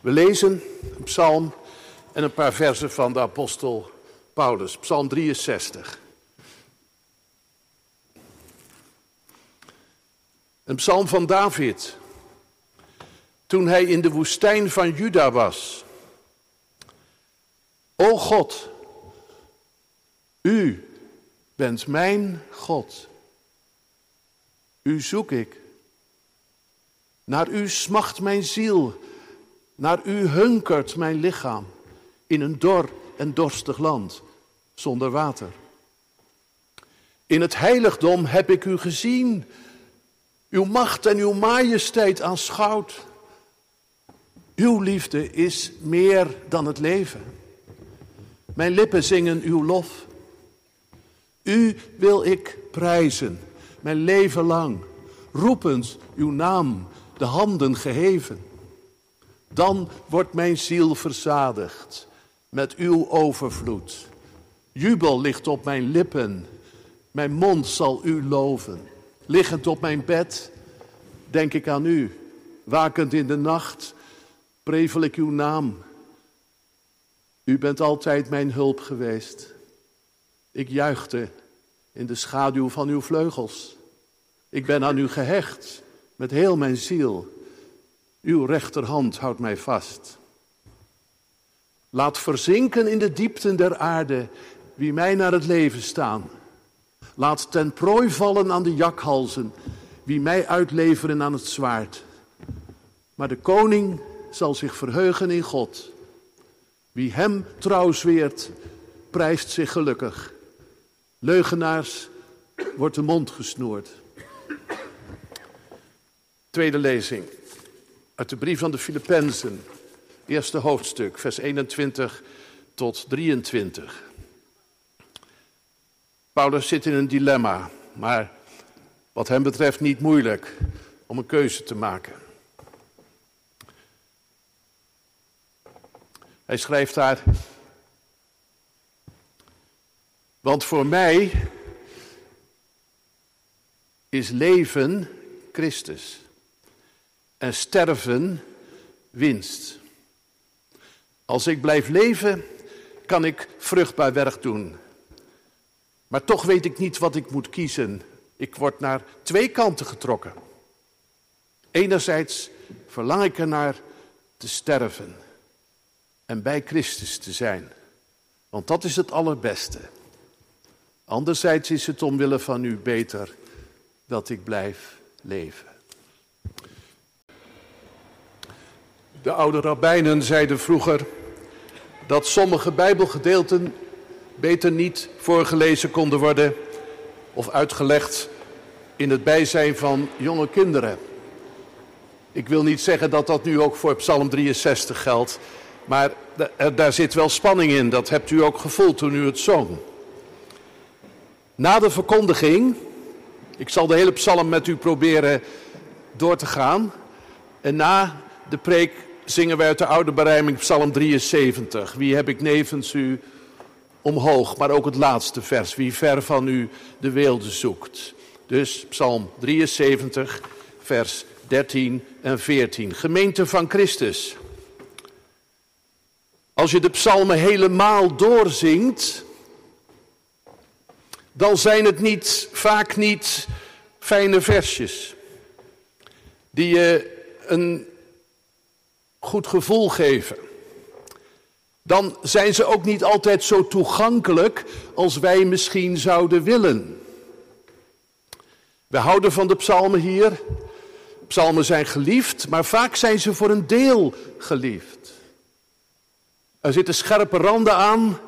We lezen een psalm en een paar versen van de apostel Paulus, psalm 63. Een psalm van David. Toen hij in de woestijn van Juda was. O God, u bent mijn God. U zoek ik. Naar u smacht mijn ziel. Naar u hunkert mijn lichaam. In een dor en dorstig land, zonder water. In het heiligdom heb ik u gezien. Uw macht en uw majesteit aanschouwd. Uw liefde is meer dan het leven. Mijn lippen zingen uw lof. U wil ik prijzen, mijn leven lang, roepend uw naam, de handen geheven. Dan wordt mijn ziel verzadigd met uw overvloed. Jubel ligt op mijn lippen, mijn mond zal u loven. Liggend op mijn bed, denk ik aan u. Wakend in de nacht, prevel ik uw naam. U bent altijd mijn hulp geweest. Ik juichte in de schaduw van uw vleugels. Ik ben aan u gehecht met heel mijn ziel. Uw rechterhand houdt mij vast. Laat verzinken in de diepten der aarde wie mij naar het leven staan. Laat ten prooi vallen aan de jakhalzen wie mij uitleveren aan het zwaard. Maar de koning zal zich verheugen in God. Wie hem trouw zweert, prijst zich gelukkig. Leugenaars wordt de mond gesnoerd. Tweede lezing uit de brief van de Filippenzen, eerste hoofdstuk, vers 21 tot 23. Paulus zit in een dilemma, maar wat hem betreft niet moeilijk om een keuze te maken. Hij schrijft daar, want voor mij is leven Christus en sterven winst. Als ik blijf leven, kan ik vruchtbaar werk doen. Maar toch weet ik niet wat ik moet kiezen. Ik word naar twee kanten getrokken. Enerzijds verlang ik ernaar te sterven en bij Christus te zijn. Want dat is het allerbeste. Anderzijds is het omwille van u beter dat ik blijf leven. De oude rabbijnen zeiden vroeger dat sommige Bijbelgedeelten beter niet voorgelezen konden worden of uitgelegd in het bijzijn van jonge kinderen. Ik wil niet zeggen dat dat nu ook voor Psalm 63 geldt, maar daar zit wel spanning in. Dat hebt u ook gevoeld toen u het zong. Na de verkondiging, ik zal de hele psalm met u proberen door te gaan. En na de preek zingen wij uit de oude berijming psalm 73. Wie heb ik nevens u omhoog, maar ook het laatste vers. Wie ver van u de weelde zoekt. Dus psalm 73, vers 13 en 14. Gemeente van Christus. Als je de psalmen helemaal doorzingt, dan zijn het niet, vaak niet fijne versjes. Die je een goed gevoel geven. Dan zijn ze ook niet altijd zo toegankelijk als wij misschien zouden willen. We houden van de psalmen hier. Psalmen zijn geliefd, maar vaak zijn ze voor een deel geliefd. Er zitten scherpe randen aan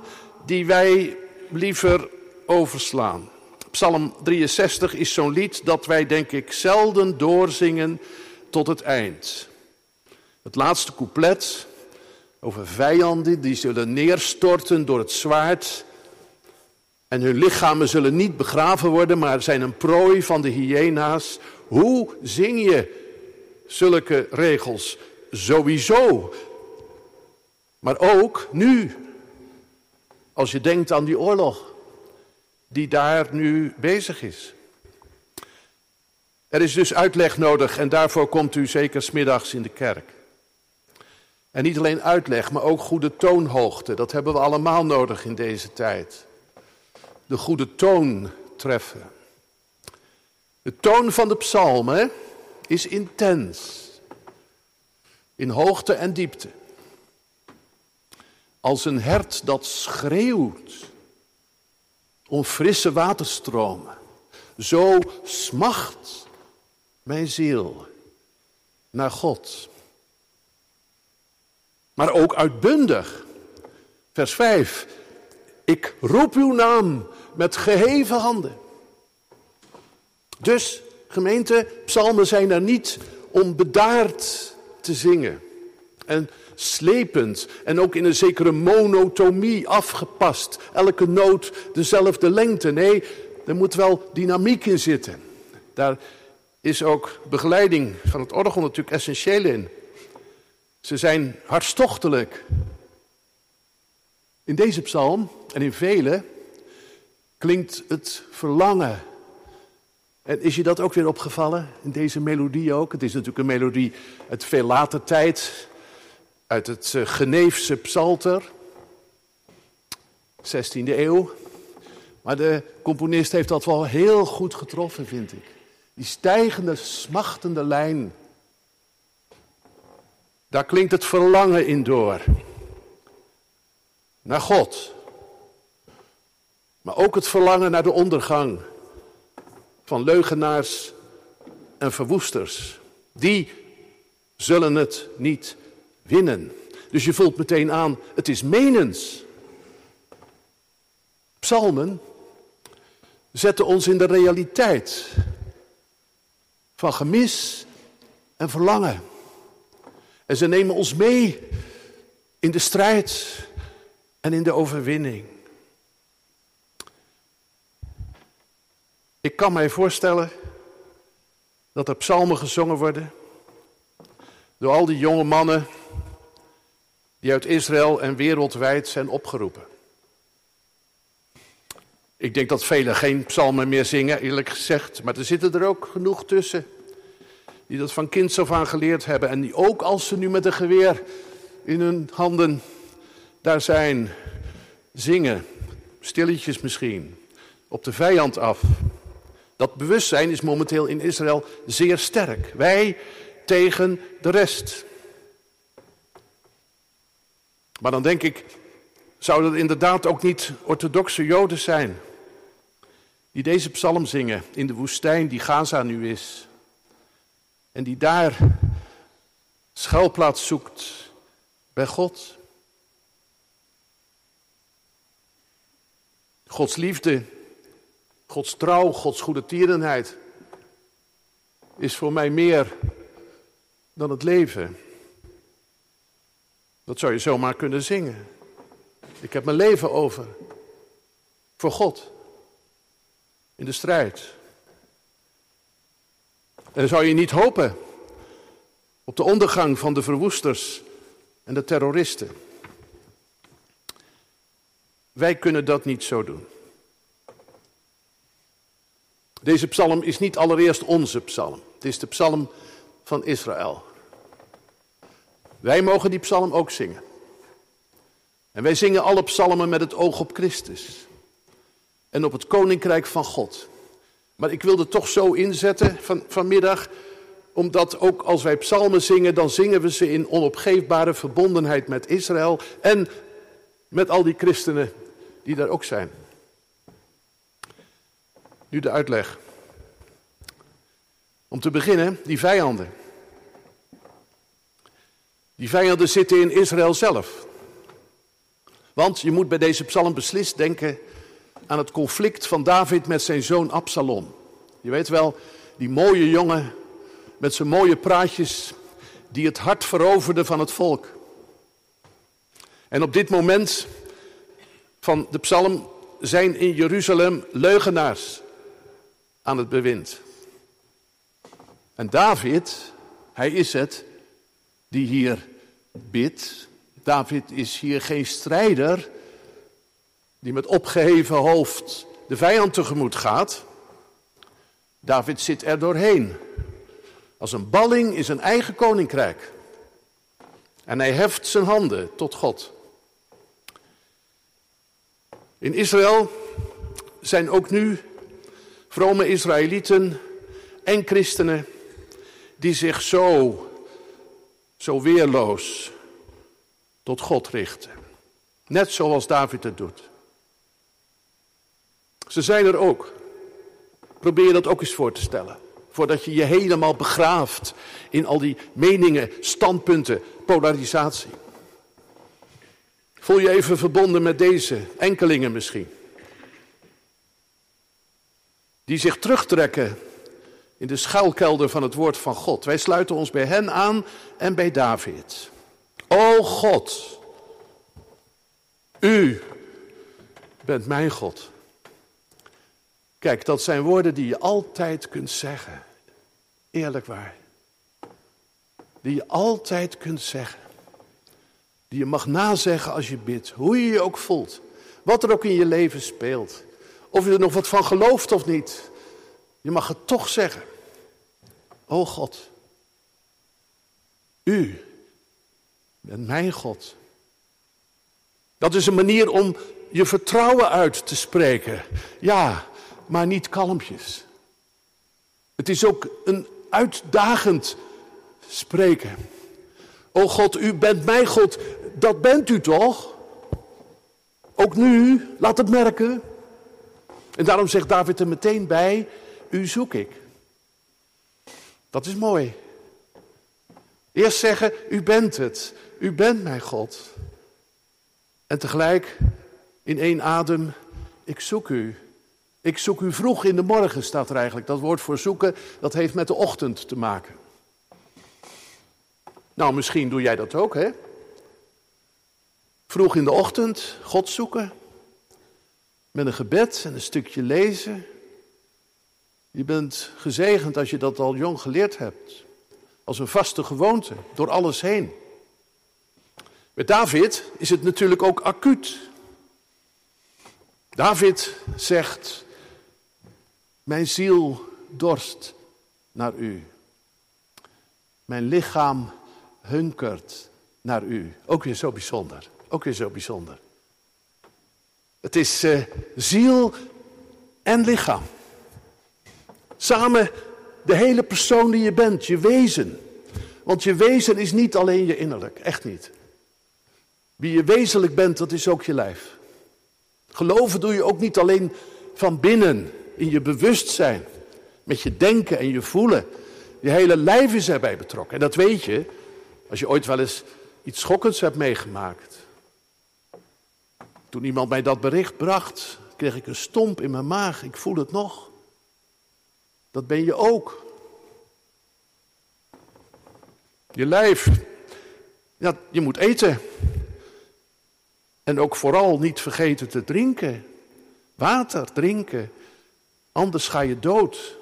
die wij liever overslaan. Psalm 63 is zo'n lied dat wij denk ik zelden doorzingen tot het eind. Het laatste couplet over vijanden die zullen neerstorten door het zwaard. En hun lichamen zullen niet begraven worden, maar zijn een prooi van de hyena's. Hoe zing je zulke regels? Sowieso. Maar ook nu, als je denkt aan die oorlog die daar nu bezig is. Er is dus uitleg nodig en daarvoor komt u zeker smiddags in de kerk. En niet alleen uitleg, maar ook goede toonhoogte. Dat hebben we allemaal nodig in deze tijd. De goede toon treffen. De toon van de psalmen is intens. In hoogte en diepte. Als een hert dat schreeuwt om frisse waterstromen. Zo smacht mijn ziel naar God. Maar ook uitbundig. Vers 5. Ik roep uw naam met geheven handen. Dus, gemeente, psalmen zijn er niet om bedaard te zingen. En slepend en ook in een zekere monotomie afgepast. Elke noot dezelfde lengte. Nee, er moet wel dynamiek in zitten. Daar is ook begeleiding van het orgel natuurlijk essentieel in. Ze zijn hartstochtelijk. In deze psalm en in vele klinkt het verlangen. En is je dat ook weer opgevallen in deze melodie ook? Het is natuurlijk een melodie uit veel later tijd, uit het eh, Geneefse psalter, 16e eeuw. Maar de componist heeft dat wel heel goed getroffen, vind ik. Die stijgende, smachtende lijn. Daar klinkt het verlangen in door. Naar God. Maar ook het verlangen naar de ondergang van leugenaars en verwoesters. Die zullen het niet winnen. Dus je voelt meteen aan, het is menens. Psalmen zetten ons in de realiteit van gemis en verlangen. En ze nemen ons mee in de strijd en in de overwinning. Ik kan mij voorstellen dat er psalmen gezongen worden door al die jonge mannen die uit Israël en wereldwijd zijn opgeroepen. Ik denk dat velen geen psalmen meer zingen, eerlijk gezegd, maar er zitten er ook genoeg tussen die dat van kinds af aan geleerd hebben en die ook als ze nu met een geweer in hun handen daar zijn, zingen, stilletjes misschien, op de vijand af. Dat bewustzijn is momenteel in Israël zeer sterk. Wij tegen de rest. Maar dan denk ik, zouden het inderdaad ook niet orthodoxe Joden zijn die deze psalm zingen in de woestijn die Gaza nu is. En die daar schuilplaats zoekt bij God. Gods liefde, Gods trouw, Gods goede tierenheid is voor mij meer dan het leven. Dat zou je zomaar kunnen zingen. Ik heb mijn leven over voor God in de strijd. En zou je niet hopen op de ondergang van de verwoesters en de terroristen. Wij kunnen dat niet zo doen. Deze psalm is niet allereerst onze psalm. Het is de psalm van Israël. Wij mogen die psalm ook zingen. En wij zingen alle psalmen met het oog op Christus. En op het koninkrijk van God. Maar ik wilde toch zo inzetten van, vanmiddag, omdat ook als wij psalmen zingen, dan zingen we ze in onopgeefbare verbondenheid met Israël en met al die christenen die daar ook zijn. Nu de uitleg. Om te beginnen, die vijanden. Die vijanden zitten in Israël zelf. Want je moet bij deze psalm beslist denken aan het conflict van David met zijn zoon Absalom. Je weet wel, die mooie jongen met zijn mooie praatjes die het hart veroverde van het volk. En op dit moment van de psalm zijn in Jeruzalem leugenaars aan het bewind. En David, hij is het die hier bidt. David is hier geen strijder die met opgeheven hoofd de vijand tegemoet gaat. David zit er doorheen. Als een balling in zijn eigen koninkrijk. En hij heft zijn handen tot God. In Israël zijn ook nu vrome Israëlieten en christenen die zich zo, zo weerloos tot God richten. Net zoals David het doet. Ze zijn er ook. Probeer je dat ook eens voor te stellen. Voordat je je helemaal begraaft in al die meningen, standpunten, polarisatie. Voel je even verbonden met deze enkelingen misschien. Die zich terugtrekken in de schuilkelder van het woord van God. Wij sluiten ons bij hen aan en bij David. O God, u bent mijn God. Kijk, dat zijn woorden die je altijd kunt zeggen. Eerlijk waar. Die je altijd kunt zeggen. Die je mag nazeggen als je bidt. Hoe je je ook voelt. Wat er ook in je leven speelt. Of je er nog wat van gelooft of niet. Je mag het toch zeggen. O God. U bent mijn God. Dat is een manier om je vertrouwen uit te spreken. Ja, maar niet kalmpjes. Het is ook een uitdagend spreken. O God, u bent mijn God. Dat bent u toch? Ook nu, laat het merken. En daarom zegt David er meteen bij, u zoek ik. Dat is mooi. Eerst zeggen, u bent het. U bent mijn God. En tegelijk in één adem, ik zoek u. Ik zoek u vroeg in de morgen, staat er eigenlijk. Dat woord voor zoeken, dat heeft met de ochtend te maken. Nou, misschien doe jij dat ook, hè? Vroeg in de ochtend God zoeken. Met een gebed en een stukje lezen. Je bent gezegend als je dat al jong geleerd hebt. Als een vaste gewoonte, door alles heen. Met David is het natuurlijk ook acuut. David zegt, mijn ziel dorst naar u. Mijn lichaam hunkert naar u. Ook weer zo bijzonder. Ook weer zo bijzonder. Het is uh, ziel en lichaam. Samen de hele persoon die je bent, je wezen. Want je wezen is niet alleen je innerlijk, echt niet. Wie je wezenlijk bent, dat is ook je lijf. Geloven doe je ook niet alleen van binnen, in je bewustzijn, met je denken en je voelen. Je hele lijf is erbij betrokken. En dat weet je als je ooit wel eens iets schokkends hebt meegemaakt. Toen iemand mij dat bericht bracht, kreeg ik een stomp in mijn maag. Ik voel het nog. Dat ben je ook. Je lijf. Ja, je moet eten. En ook vooral niet vergeten te drinken. Water drinken. Anders ga je dood.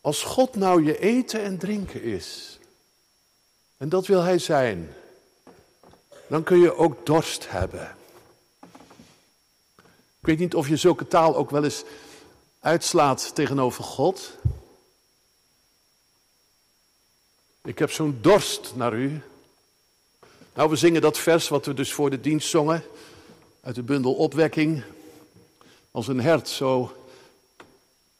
Als God nou je eten en drinken is. En dat wil Hij zijn. Dan kun je ook dorst hebben. Ik weet niet of je zulke taal ook wel eens uitslaat tegenover God. Ik heb zo'n dorst naar u. Nou, we zingen dat vers wat we dus voor de dienst zongen. Uit de bundel Opwekking. Als een hert, zo,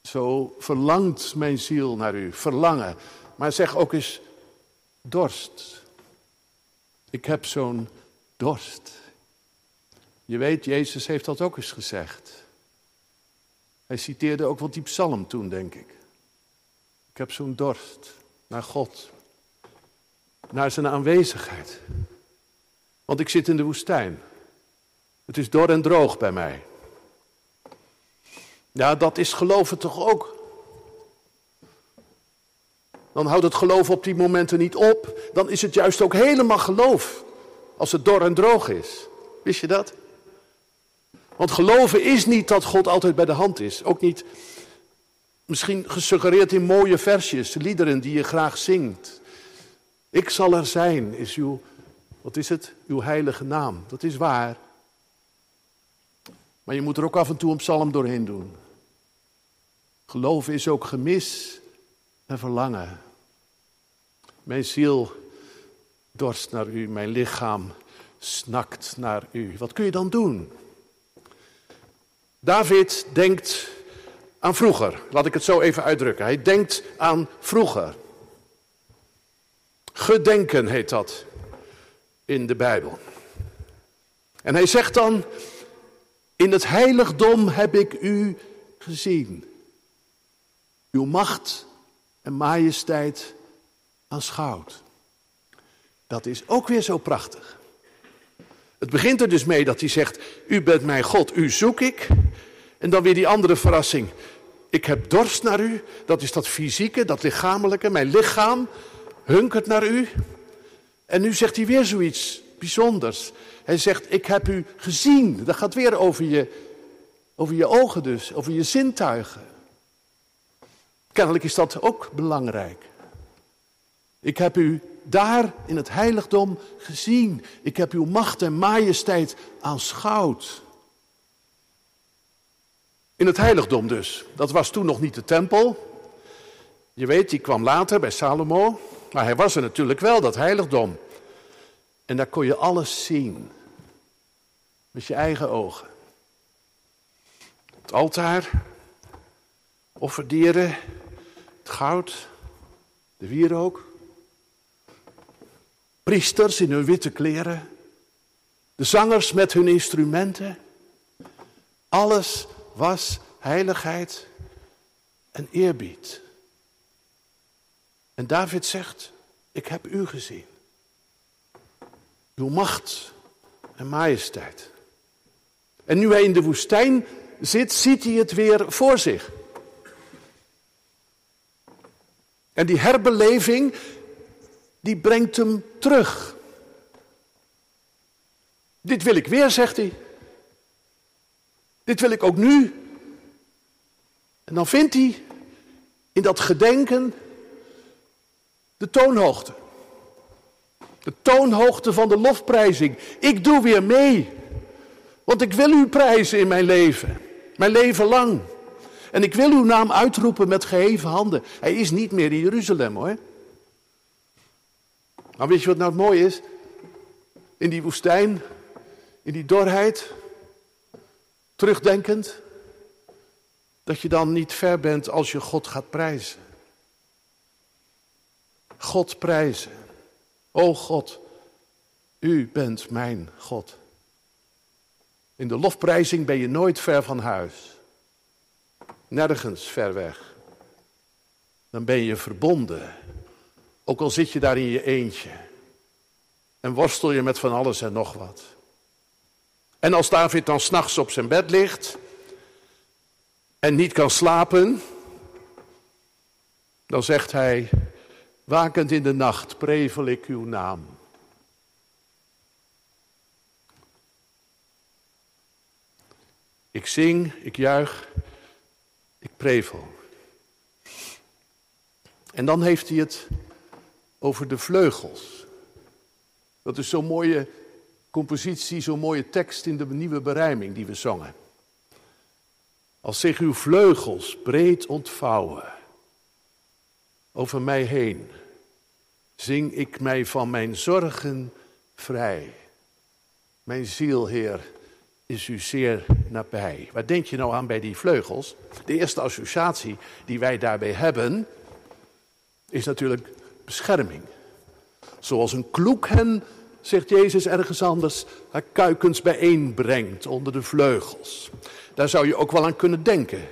zo verlangt mijn ziel naar u. Verlangen. Maar zeg ook eens dorst. Ik heb zo'n dorst. Je weet, Jezus heeft dat ook eens gezegd. Hij citeerde ook wel die psalm toen, denk ik. Ik heb zo'n dorst naar God, naar zijn aanwezigheid. Want ik zit in de woestijn. Het is dor en droog bij mij. Ja, dat is geloven toch ook. Dan houdt het geloof op die momenten niet op. Dan is het juist ook helemaal geloof. Als het dor en droog is. Wist je dat? Want geloven is niet dat God altijd bij de hand is. Ook niet misschien gesuggereerd in mooie versjes, liederen die je graag zingt. Ik zal er zijn, is uw, wat is het? Uw heilige naam. Dat is waar. Maar je moet er ook af en toe een psalm doorheen doen. Geloven is ook gemis en verlangen. Mijn ziel dorst naar u, mijn lichaam snakt naar u. Wat kun je dan doen? David denkt aan vroeger. Laat ik het zo even uitdrukken. Hij denkt aan vroeger. Gedenken heet dat in de Bijbel. En hij zegt dan, in het heiligdom heb ik u gezien. Uw macht en majesteit aanschouwd. Dat is ook weer zo prachtig. Het begint er dus mee dat hij zegt, u bent mijn God, u zoek ik. En dan weer die andere verrassing. Ik heb dorst naar u, dat is dat fysieke, dat lichamelijke. Mijn lichaam hunkert naar u. En nu zegt hij weer zoiets bijzonders. Hij zegt, ik heb u gezien. Dat gaat weer over je, over je ogen dus, over je zintuigen. Kennelijk is dat ook belangrijk. Ik heb u daar in het heiligdom gezien. Ik heb uw macht en majesteit aanschouwd. In het heiligdom dus. Dat was toen nog niet de tempel. Je weet, die kwam later bij Salomo. Maar hij was er natuurlijk wel, dat heiligdom. En daar kon je alles zien. Met je eigen ogen. Het altaar, offerdieren, goud, de wierook. Priesters in hun witte kleren. De zangers met hun instrumenten. Alles was heiligheid en eerbied. En David zegt, ik heb u gezien. Uw macht en majesteit. En nu hij in de woestijn zit, ziet hij het weer voor zich. En die herbeleving, die brengt hem terug. Dit wil ik weer, zegt hij. Dit wil ik ook nu. En dan vindt hij in dat gedenken de toonhoogte. De toonhoogte van de lofprijzing. Ik doe weer mee. Want ik wil u prijzen in mijn leven. Mijn leven lang. En ik wil uw naam uitroepen met geheven handen. Hij is niet meer in Jeruzalem hoor. Maar weet je wat nou het mooie is? In die woestijn, in die dorheid, terugdenkend, dat je dan niet ver bent als je God gaat prijzen. God prijzen. O God, u bent mijn God. In de lofprijzing ben je nooit ver van huis. Nergens ver weg. Dan ben je verbonden. Ook al zit je daar in je eentje. En worstel je met van alles en nog wat. En als David dan s'nachts op zijn bed ligt en niet kan slapen, dan zegt hij, wakend in de nacht prevel ik uw naam. Ik zing, ik juich, ik prevel. En dan heeft hij het over de vleugels. Dat is zo'n mooie compositie, zo'n mooie tekst in de nieuwe berijming die we zongen. Als zich uw vleugels breed ontvouwen over mij heen, zing ik mij van mijn zorgen vrij. Mijn ziel, Heer, is u zeer nabij. Waar denk je nou aan bij die vleugels? De eerste associatie die wij daarbij hebben, is natuurlijk bescherming. Zoals een kloek hen zegt Jezus ergens anders, haar kuikens bijeenbrengt onder de vleugels. Daar zou je ook wel aan kunnen denken.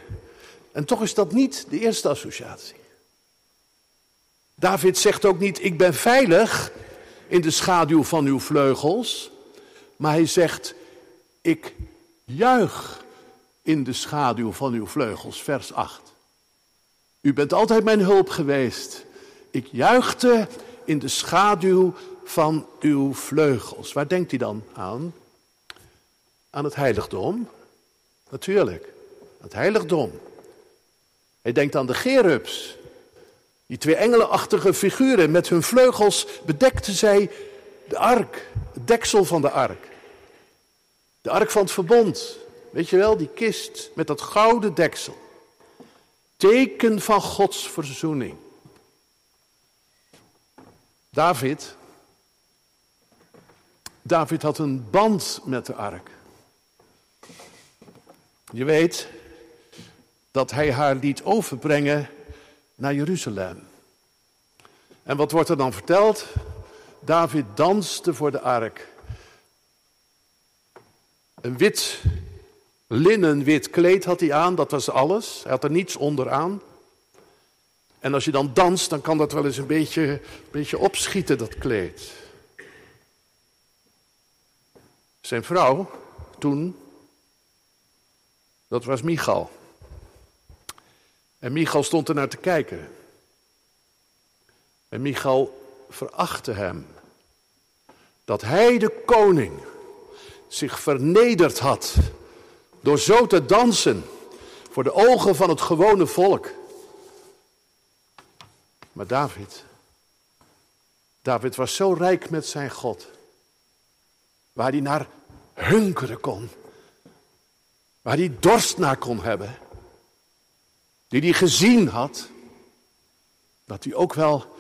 En toch is dat niet de eerste associatie. David zegt ook niet, ik ben veilig in de schaduw van uw vleugels. Maar hij zegt, ik juich in de schaduw van uw vleugels, vers 8. U bent altijd mijn hulp geweest. Ik juichte in de schaduw van uw vleugels. Waar denkt hij dan aan? Aan het heiligdom? Natuurlijk, het heiligdom. Hij denkt aan de gerubs. Die twee engelenachtige figuren met hun vleugels bedekten zij de ark, het deksel van de ark. De ark van het verbond, weet je wel, die kist met dat gouden deksel. Teken van Gods verzoening. David David had een band met de ark. Je weet dat hij haar liet overbrengen naar Jeruzalem. En wat wordt er dan verteld? David danste voor de ark. Een wit linnen wit kleed had hij aan, dat was alles. Hij had er niets onderaan. En als je dan danst, dan kan dat wel eens een beetje, een beetje opschieten, dat kleed. Zijn vrouw toen, dat was Michal. En Michal stond er naar te kijken. En Michal verachtte hem. Dat hij, de koning, zich vernederd had door zo te dansen voor de ogen van het gewone volk. Maar David, David was zo rijk met zijn God, waar hij naar hunkeren kon, waar hij dorst naar kon hebben, die hij gezien had, dat hij ook wel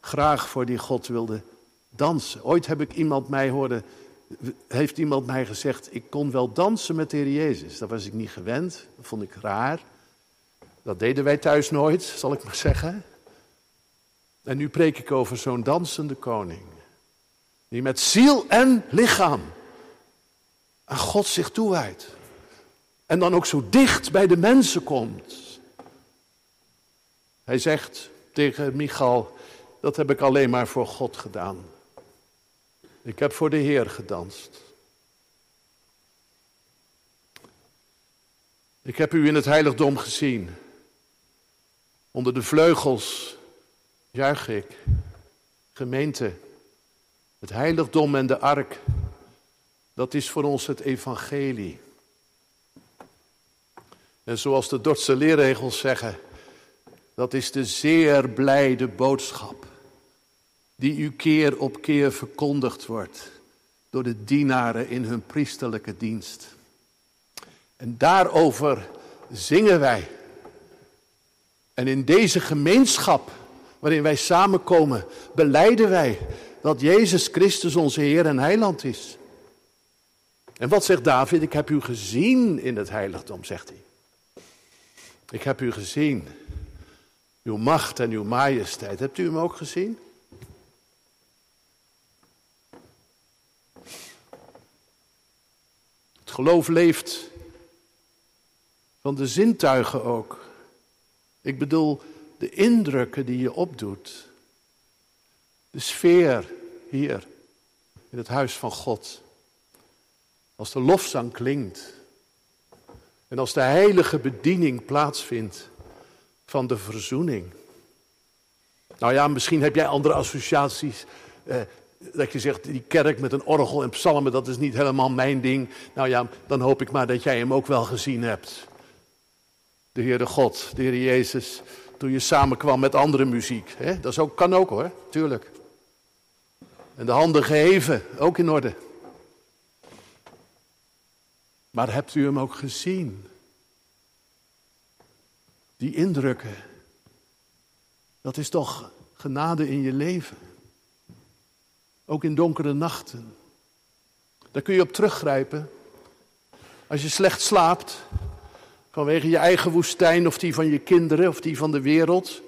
graag voor die God wilde dansen. Ooit heb ik iemand mij horen, heeft iemand mij gezegd, ik kon wel dansen met de Heer Jezus. Dat was ik niet gewend, dat vond ik raar. Dat deden wij thuis nooit, zal ik maar zeggen. En nu preek ik over zo'n dansende koning. Die met ziel en lichaam aan God zich toewijdt. En dan ook zo dicht bij de mensen komt. Hij zegt tegen Michal, dat heb ik alleen maar voor God gedaan. Ik heb voor de Heer gedanst. Ik heb u in het heiligdom gezien. Onder de vleugels juich ik. Gemeente, het heiligdom en de ark, dat is voor ons het evangelie. En zoals de Dordtse leerregels zeggen, dat is de zeer blijde boodschap die u keer op keer verkondigd wordt door de dienaren in hun priesterlijke dienst. En daarover zingen wij. En in deze gemeenschap waarin wij samenkomen, beleiden wij dat Jezus Christus onze Heer en Heiland is. En wat zegt David? Ik heb u gezien in het heiligdom, zegt hij. Ik heb u gezien. Uw macht en uw majesteit. Hebt u hem ook gezien? Het geloof leeft van de zintuigen ook. Ik bedoel, de indrukken die je opdoet. De sfeer hier in het huis van God. Als de lofzang klinkt. En als de heilige bediening plaatsvindt van de verzoening. Nou ja, misschien heb jij andere associaties. Eh, dat je zegt, die kerk met een orgel en psalmen, dat is niet helemaal mijn ding. Nou ja, dan hoop ik maar dat jij hem ook wel gezien hebt. De Heere God, de Heer Jezus, toen je samenkwam met andere muziek. Hè? Dat is ook, kan ook hoor, tuurlijk. En de handen geheven, ook in orde. Maar hebt u hem ook gezien? Die indrukken. Dat is toch genade in je leven. Ook in donkere nachten. Daar kun je op teruggrijpen. Als je slecht slaapt, vanwege je eigen woestijn of die van je kinderen of die van de wereld,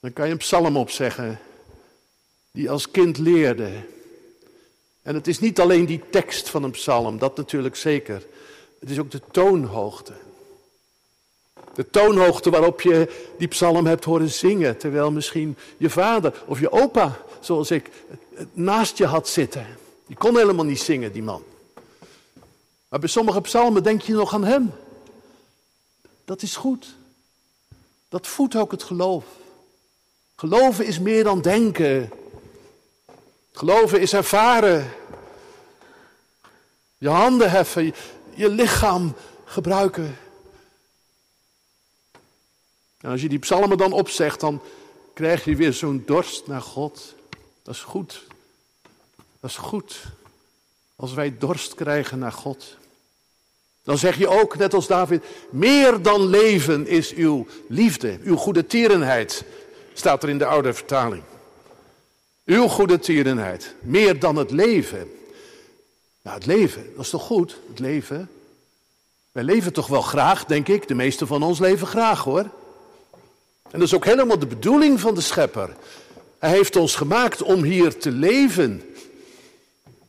dan kan je een psalm opzeggen die als kind leerde. En het is niet alleen die tekst van een psalm, dat natuurlijk zeker. Het is ook de toonhoogte. De toonhoogte waarop je die psalm hebt horen zingen, terwijl misschien je vader of je opa, zoals ik, naast je had zitten. Die kon helemaal niet zingen, die man. Maar bij sommige psalmen denk je nog aan hem. Dat is goed. Dat voedt ook het geloof. Geloven is meer dan denken. Geloven is ervaren. Je handen heffen, je lichaam gebruiken. En als je die psalmen dan opzegt, dan krijg je weer zo'n dorst naar God. Dat is goed. Dat is goed. Als wij dorst krijgen naar God. Dan zeg je ook, net als David, meer dan leven is uw liefde, uw goede tierenheid, staat er in de oude vertaling. Uw goede tierenheid, meer dan het leven. Nou, het leven, dat is toch goed, het leven? Wij leven toch wel graag, denk ik. De meeste van ons leven graag hoor. En dat is ook helemaal de bedoeling van de schepper. Hij heeft ons gemaakt om hier te leven.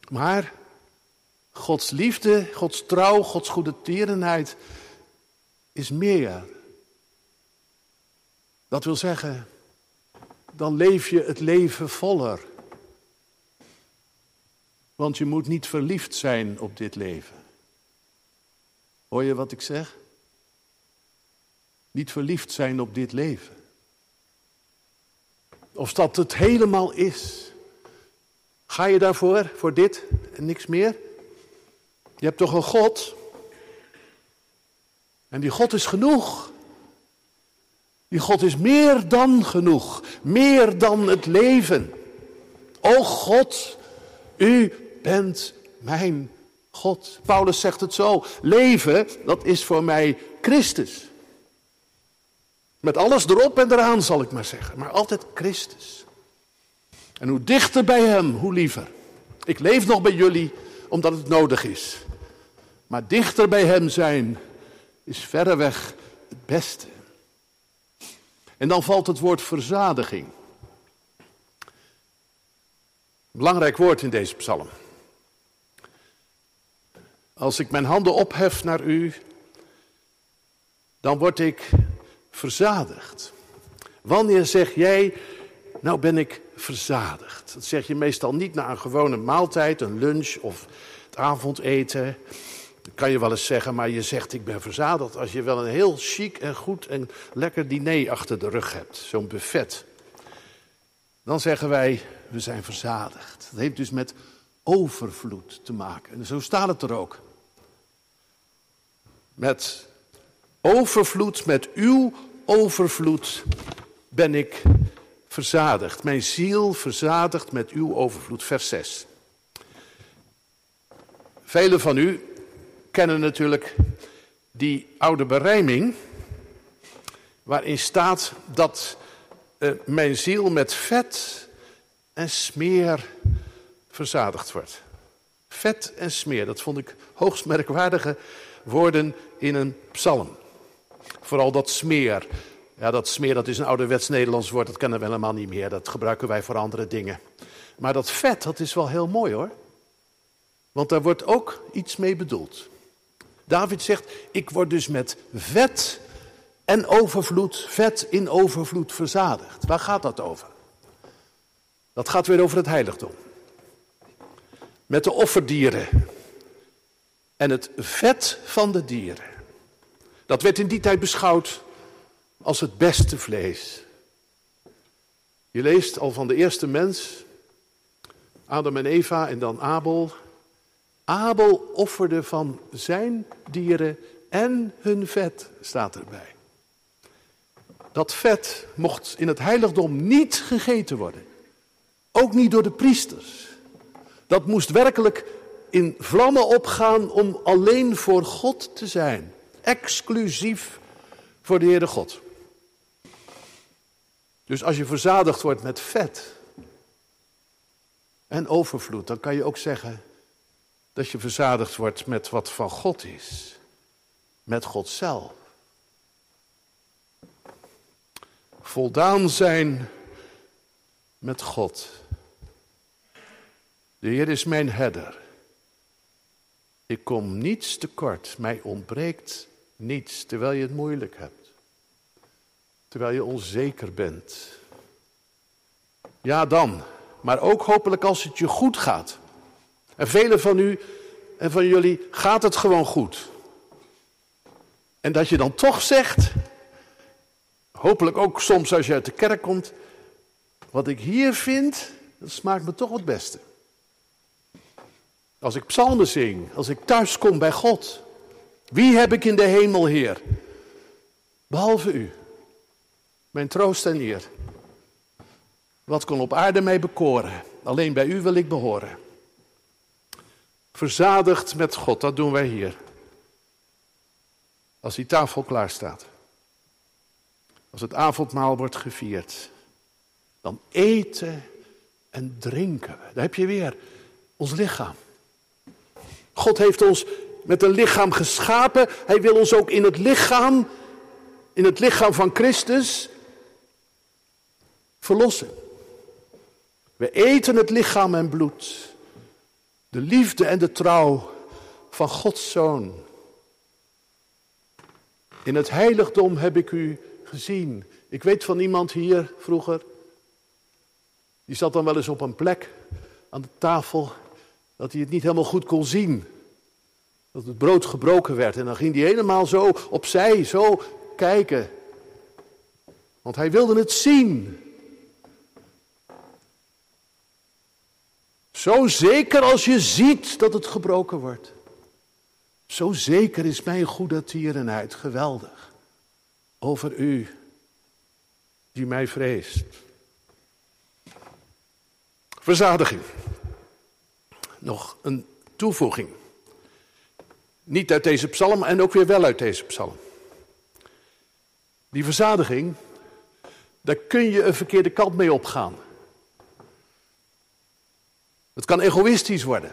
Maar Gods liefde, Gods trouw, Gods goede tierenheid is meer. Dat wil zeggen, dan leef je het leven voller. Want je moet niet verliefd zijn op dit leven. Hoor je wat ik zeg? Niet verliefd zijn op dit leven. Of dat het helemaal is. Ga je daarvoor, voor dit en niks meer? Je hebt toch een God? En die God is genoeg. Die God is meer dan genoeg, meer dan het leven. O God, u bent mijn God. Paulus zegt het zo, leven, dat is voor mij Christus. Met alles erop en eraan zal ik maar zeggen, maar altijd Christus. En hoe dichter bij Hem, hoe liever. Ik leef nog bij jullie omdat het nodig is. Maar dichter bij Hem zijn is verreweg het beste. En dan valt het woord verzadiging. Belangrijk woord in deze psalm. Als ik mijn handen ophef naar u, dan word ik verzadigd. Wanneer zeg jij, nou ben ik verzadigd? Dat zeg je meestal niet na een gewone maaltijd, een lunch of het avondeten. Dat kan je wel eens zeggen, maar je zegt ik ben verzadigd als je wel een heel chic en goed en lekker diner achter de rug hebt. Zo'n buffet. Dan zeggen wij, we zijn verzadigd. Dat heeft dus met overvloed te maken. En zo staat het er ook. Met overvloed, met uw overvloed ben ik verzadigd. Mijn ziel verzadigd met uw overvloed. Vers 6. Velen van u kennen natuurlijk die oude berijming, waarin staat dat uh, mijn ziel met vet en smeer verzadigd wordt. Vet en smeer, dat vond ik hoogst merkwaardige woorden in een psalm. Vooral dat smeer. Ja, dat smeer dat is een ouderwets Nederlands woord, dat kennen we helemaal niet meer. Dat gebruiken wij voor andere dingen. Maar dat vet, dat is wel heel mooi hoor. Want daar wordt ook iets mee bedoeld. David zegt, ik word dus met vet en overvloed, vet in overvloed verzadigd. Waar gaat dat over? Dat gaat weer over het heiligdom. Met de offerdieren en het vet van de dieren. Dat werd in die tijd beschouwd als het beste vlees. Je leest al van de eerste mens, Adam en Eva en dan Abel. Abel offerde van zijn dieren en hun vet, staat erbij. Dat vet mocht in het heiligdom niet gegeten worden. Ook niet door de priesters. Dat moest werkelijk in vlammen opgaan om alleen voor God te zijn. Exclusief voor de Heere God. Dus als je verzadigd wordt met vet en overvloed, dan kan je ook zeggen dat je verzadigd wordt met wat van God is. Met God zelf. Voldaan zijn met God. De Heer is mijn herder. Ik kom niets tekort, mij ontbreekt niets, terwijl je het moeilijk hebt. Terwijl je onzeker bent. Ja dan, maar ook hopelijk als het je goed gaat. En velen van u en van jullie gaat het gewoon goed. En dat je dan toch zegt, hopelijk ook soms als je uit de kerk komt, wat ik hier vind, dat smaakt me toch het beste. Als ik psalmen zing, als ik thuis kom bij God. Wie heb ik in de hemel, Heer? Behalve u. Mijn troost en eer. Wat kon op aarde mij bekoren? Alleen bij u wil ik behoren. Verzadigd met God, dat doen wij hier. Als die tafel klaar staat. Als het avondmaal wordt gevierd. Dan eten en drinken we. Daar heb je weer ons lichaam. God heeft ons met een lichaam geschapen. Hij wil ons ook in het lichaam, in het lichaam van Christus, verlossen. We eten het lichaam en bloed. De liefde en de trouw van Gods Zoon. In het heiligdom heb ik u gezien. Ik weet van iemand hier vroeger. Die zat dan wel eens op een plek aan de tafel dat hij het niet helemaal goed kon zien. Dat het brood gebroken werd. En dan ging hij helemaal zo opzij, zo kijken. Want hij wilde het zien. Zo zeker als je ziet dat het gebroken wordt. Zo zeker is mijn goede tierenheid geweldig over u die mij vreest. Verzadiging. Nog een toevoeging. Niet uit deze psalm en ook weer wel uit deze psalm. Die verzadiging, daar kun je een verkeerde kant mee opgaan. Het kan egoïstisch worden.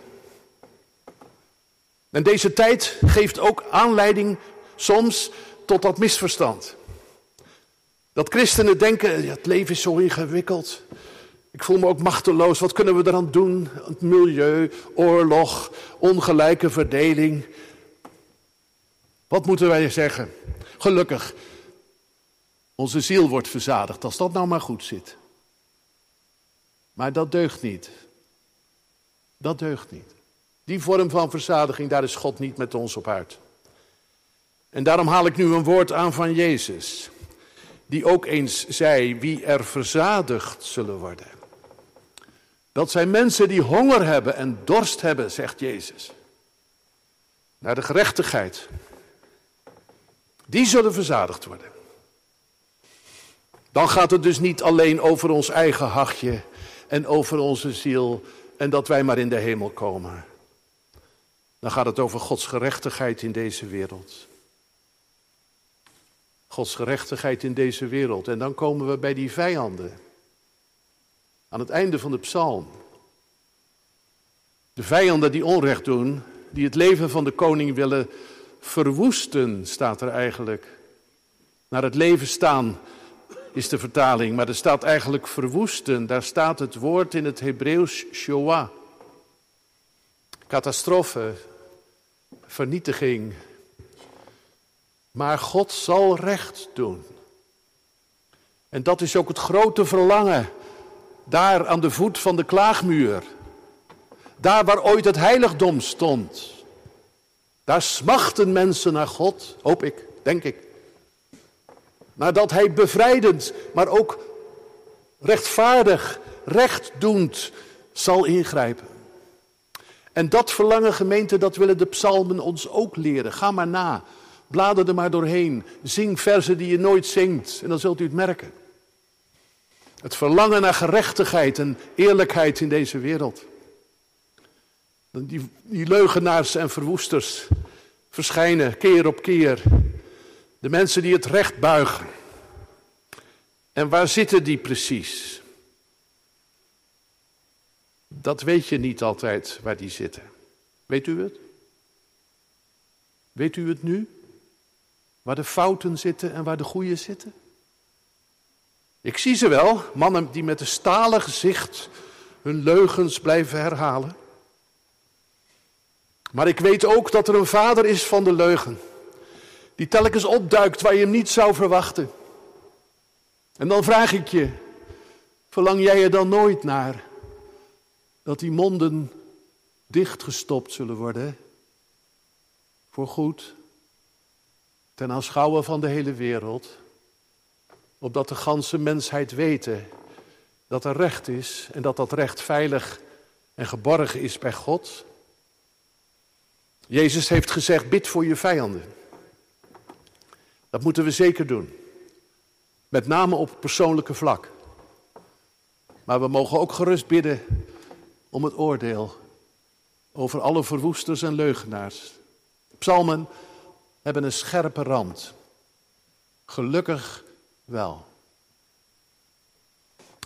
En deze tijd geeft ook aanleiding soms tot dat misverstand. Dat christenen denken, ja, het leven is zo ingewikkeld. Ik voel me ook machteloos. Wat kunnen we eraan doen? Het milieu, oorlog, ongelijke verdeling. Wat moeten wij zeggen? Gelukkig, onze ziel wordt verzadigd als dat nou maar goed zit. Maar dat deugt niet. Dat deugt niet. Die vorm van verzadiging, daar is God niet met ons op uit. En daarom haal ik nu een woord aan van Jezus, die ook eens zei, wie er verzadigd zullen worden. Dat zijn mensen die honger hebben en dorst hebben, zegt Jezus. Naar de gerechtigheid. Die zullen verzadigd worden. Dan gaat het dus niet alleen over ons eigen hachje en over onze ziel en dat wij maar in de hemel komen. Dan gaat het over Gods gerechtigheid in deze wereld. Gods gerechtigheid in deze wereld. En dan komen we bij die vijanden. Aan het einde van de psalm. De vijanden die onrecht doen, die het leven van de koning willen verwoesten, staat er eigenlijk. Naar het leven staan is de vertaling, maar er staat eigenlijk verwoesten. Daar staat het woord in het Hebreeuws shoah. Catastrofe, vernietiging. Maar God zal recht doen. En dat is ook het grote verlangen. Daar aan de voet van de klaagmuur. Daar waar ooit het heiligdom stond. Daar smachten mensen naar God, hoop ik, denk ik. Nadat hij bevrijdend, maar ook rechtvaardig, rechtdoend zal ingrijpen. En dat verlangen gemeente, dat willen de psalmen ons ook leren. Ga maar na, blader er maar doorheen, zing versen die je nooit zingt en dan zult u het merken. Het verlangen naar gerechtigheid en eerlijkheid in deze wereld. Die, die leugenaars en verwoesters verschijnen keer op keer. De mensen die het recht buigen. En waar zitten die precies? Dat weet je niet altijd waar die zitten. Weet u het? Weet u het nu? Waar de fouten zitten en waar de goede zitten? Ik zie ze wel, mannen die met een stalen gezicht hun leugens blijven herhalen. Maar ik weet ook dat er een vader is van de leugen, die telkens opduikt waar je hem niet zou verwachten. En dan vraag ik je, verlang jij er dan nooit naar dat die monden dichtgestopt zullen worden? Voor goed, ten aanschouwen van de hele wereld, opdat de ganse mensheid weten dat er recht is en dat dat recht veilig en geborgen is bij God. Jezus heeft gezegd, bid voor je vijanden. Dat moeten we zeker doen. Met name op persoonlijke vlak. Maar we mogen ook gerust bidden om het oordeel over alle verwoesters en leugenaars. Psalmen hebben een scherpe rand. Gelukkig wel.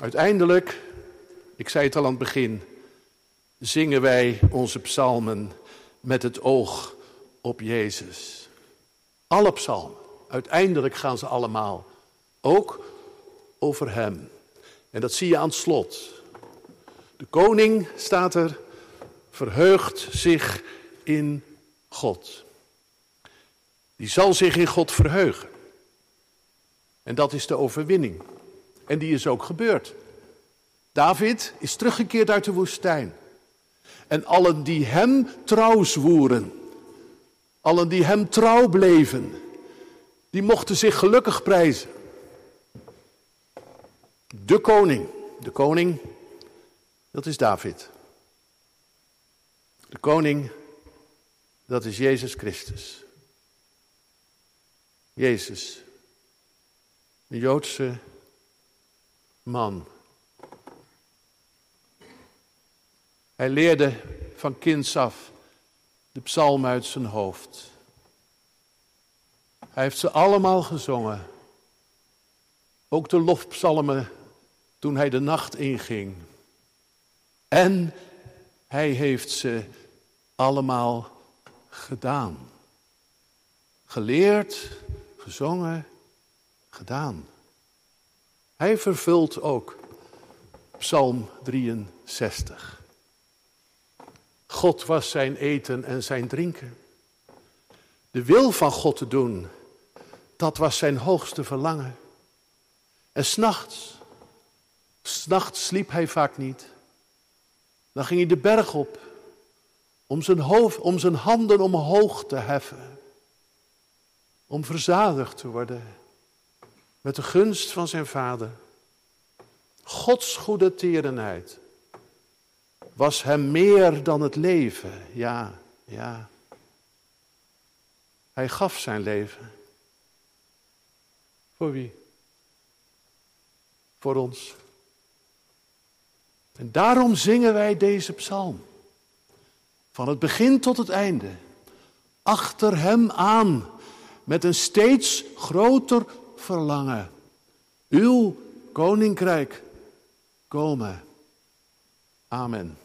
Uiteindelijk ik zei het al aan het begin, zingen wij onze psalmen met het oog op Jezus. Alle psalmen, uiteindelijk gaan ze allemaal ook over Hem. En dat zie je aan het slot. De koning staat er, verheugt zich in God. Die zal zich in God verheugen. En dat is de overwinning. En die is ook gebeurd. David is teruggekeerd uit de woestijn. En allen die hem trouw zwoeren, allen die hem trouw bleven, die mochten zich gelukkig prijzen. De koning, de koning, dat is David. De koning, dat is Jezus Christus. Jezus, een Joodse man. Hij leerde van kinds af de psalm uit zijn hoofd. Hij heeft ze allemaal gezongen. Ook de lofpsalmen toen hij de nacht inging. En hij heeft ze allemaal gedaan. Geleerd, gezongen, gedaan. Hij vervult ook Psalm 63. God was zijn eten en zijn drinken. De wil van God te doen, dat was zijn hoogste verlangen. En s'nachts, s'nachts sliep hij vaak niet. Dan ging hij de berg op om zijn, hoofd, om zijn handen omhoog te heffen. Om verzadigd te worden met de gunst van zijn vader. Gods goede tierenheid was hem meer dan het leven. Ja, ja. Hij gaf zijn leven. Voor wie? Voor ons. En daarom zingen wij deze psalm. Van het begin tot het einde. Achter hem aan. Met een steeds groter verlangen. Uw koninkrijk komen. Amen.